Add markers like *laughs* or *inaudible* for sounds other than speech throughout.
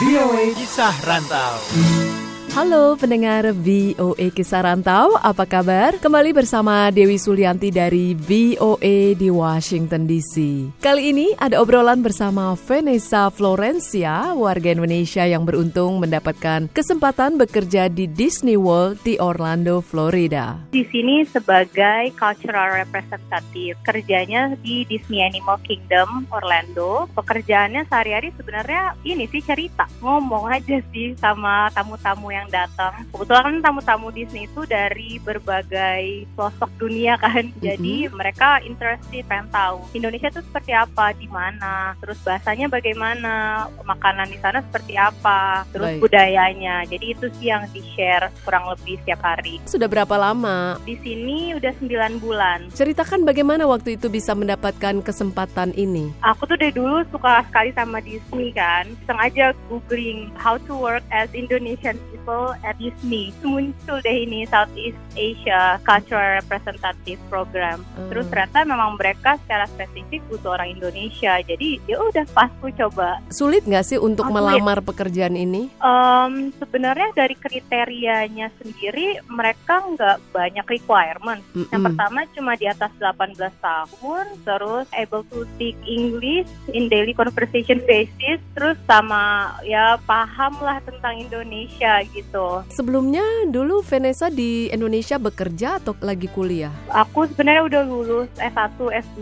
VOA Kisah Rantau. Halo pendengar VOA Kisah Rantau, apa kabar? Kembali bersama Dewi Sulianti dari VOA di Washington DC. Kali ini ada obrolan bersama Vanessa Florencia, warga Indonesia yang beruntung mendapatkan kesempatan bekerja di Disney World di Orlando, Florida. Di sini sebagai cultural representative, kerjanya di Disney Animal Kingdom Orlando. Pekerjaannya sehari-hari sebenarnya ini sih cerita, ngomong aja sih sama tamu-tamu yang datang. Kebetulan kan tamu-tamu Disney itu dari berbagai pelosok dunia kan. Jadi mereka interested pengen tahu Indonesia itu seperti apa, di mana, terus bahasanya bagaimana, makanan di sana seperti apa, terus Baik. budayanya. Jadi itu sih yang di-share kurang lebih setiap hari. Sudah berapa lama? Di sini udah 9 bulan. Ceritakan bagaimana waktu itu bisa mendapatkan kesempatan ini. Aku tuh dari dulu suka sekali sama Disney kan. Sengaja googling how to work as Indonesian people at Disney. Muncul deh ini Southeast Asia Cultural Representative Program. Hmm. Terus ternyata memang mereka secara spesifik butuh orang Indonesia. Jadi ya udah pas aku coba. Sulit nggak sih untuk Oh, sulit. melamar pekerjaan ini? Em, sebenarnya dari kriterianya sendiri mereka nggak banyak requirement. Yang Mm-mm. pertama cuma di atas 18 tahun, terus able to speak English in daily conversation basis, terus sama ya paham lah tentang Indonesia gitu. Sebelumnya dulu Vanessa di Indonesia bekerja atau lagi kuliah? Aku sebenarnya udah lulus S1, S2.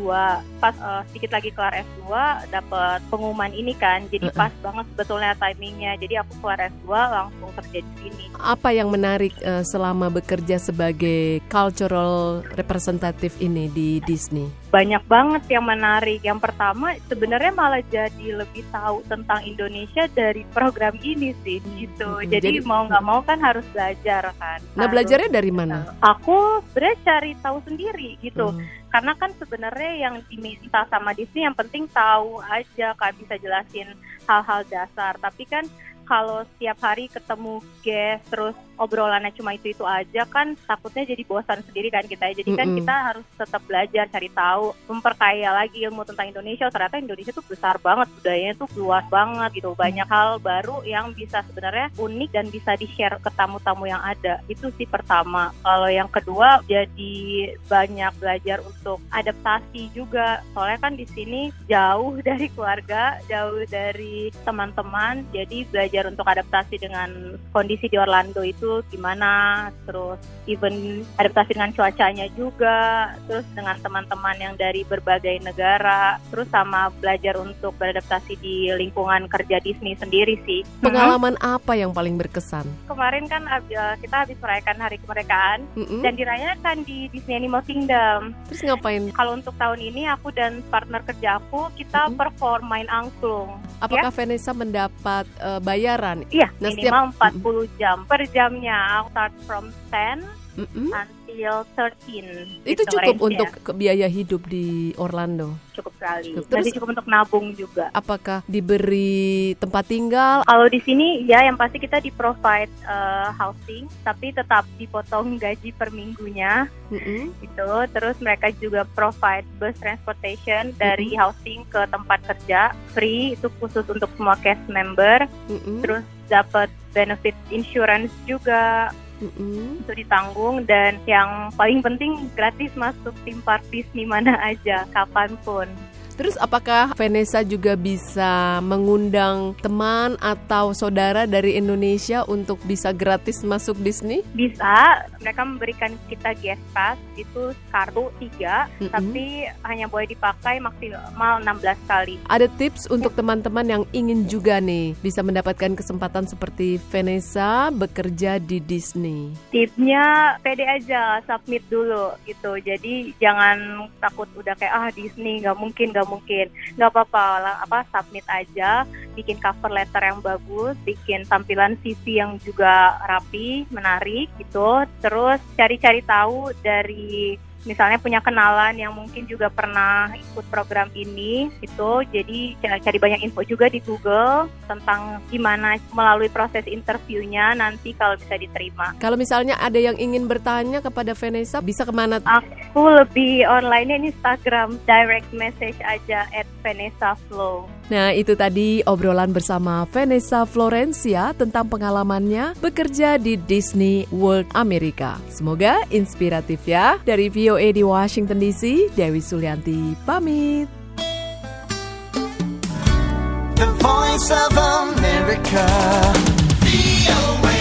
Pas eh, sedikit lagi kelar S2 dapat pengumuman ini kan. Jadi pas banget sebetulnya timingnya. Jadi aku keluar S2 langsung kerja di sini. Apa yang menarik eh, selama bekerja sebagai cultural representative ini di Disney? Banyak banget yang menarik. Yang pertama sebenarnya malah jadi lebih tahu tentang Indonesia dari program ini sih gitu. Mm-mm. Jadi, Jadi- mau nggak mau kan harus belajar kan. Nah Harus- belajarnya dari mana? Aku sebenarnya cari tahu sendiri gitu. Hmm. Karena kan sebenarnya yang diminta sama Disney yang penting tahu aja kan bisa jelasin hal-hal dasar. Tapi kan kalau setiap hari ketemu guest terus obrolannya cuma itu itu aja kan takutnya jadi bosan sendiri kan kita jadi kan Mm-mm. kita harus tetap belajar cari tahu memperkaya lagi ilmu tentang Indonesia. Ternyata Indonesia tuh besar banget budayanya tuh luas banget gitu. Banyak hal baru yang bisa sebenarnya unik dan bisa di share ke tamu-tamu yang ada. Itu sih pertama. Kalau yang kedua jadi banyak belajar untuk adaptasi juga. Soalnya kan di sini jauh *laughs* dari keluarga jauh dari teman-teman. Jadi belajar untuk adaptasi dengan kondisi di Orlando itu gimana terus even adaptasi dengan cuacanya juga terus dengan teman-teman yang dari berbagai negara terus sama belajar untuk beradaptasi di lingkungan kerja Disney sendiri sih Pengalaman apa yang paling berkesan? kemarin kan eh, kita habis merayakan hari kemerdekaan Mm-mm. dan dirayakan di Disney Animal Kingdom Terus ngapain? kalau untuk tahun ini aku dan partner kerja aku kita Mhm. perform main angklung Apakah Vanessa mendapat eh, bayaran? Iya, Nah, minimal 40 jam per jamnya. Start from 10 Mm-mm. Until 13. Itu gitu cukup untuk biaya hidup di Orlando. cukup sekali. Cukup. Nanti Terus- cukup untuk nabung juga. Apakah diberi tempat tinggal? Kalau di sini ya yang pasti kita di provide eh, housing, tapi tetap dipotong *laughs* gaji per minggunya Mm-mm. gitu. Terus mereka juga provide bus transportation dari housing ke tempat kerja free itu khusus untuk semua cast member. Mm-mm. Terus dapat benefit insurance juga Mm-mm. itu ditanggung dan yang paling penting gratis masuk tim park Disney mana aja kapan pun. Terus apakah Vanessa juga bisa mengundang teman atau saudara dari Indonesia untuk bisa gratis masuk Disney? Bisa mereka memberikan kita guest pass itu kartu tiga Mm-mm. tapi hanya boleh dipakai maksimal 16 kali. Ada tips untuk teman-teman yang ingin juga nih bisa mendapatkan kesempatan seperti Vanessa bekerja di Disney. Tipsnya pede aja submit dulu gitu. Jadi jangan takut udah kayak ah Disney nggak mungkin nggak mungkin. Nggak apa-apa lah, apa submit aja bikin cover letter yang bagus bikin tampilan CV yang juga rapi menarik gitu. Terus cari-cari tahu dari misalnya punya kenalan yang mungkin juga pernah ikut program ini itu jadi ca- cari banyak info juga di Google tentang gimana melalui proses interviewnya nanti kalau bisa diterima Kalau misalnya ada yang ingin bertanya kepada Vanessa, bisa ke mana? Aku lebih online-nya Instagram, direct message aja at Vanessa Flow. Nah, itu tadi obrolan bersama Vanessa Florencia tentang pengalamannya bekerja di Disney World Amerika. Semoga inspiratif ya. Dari VOA di Washington DC, Dewi Sulianti pamit. The Voice of America. VOA.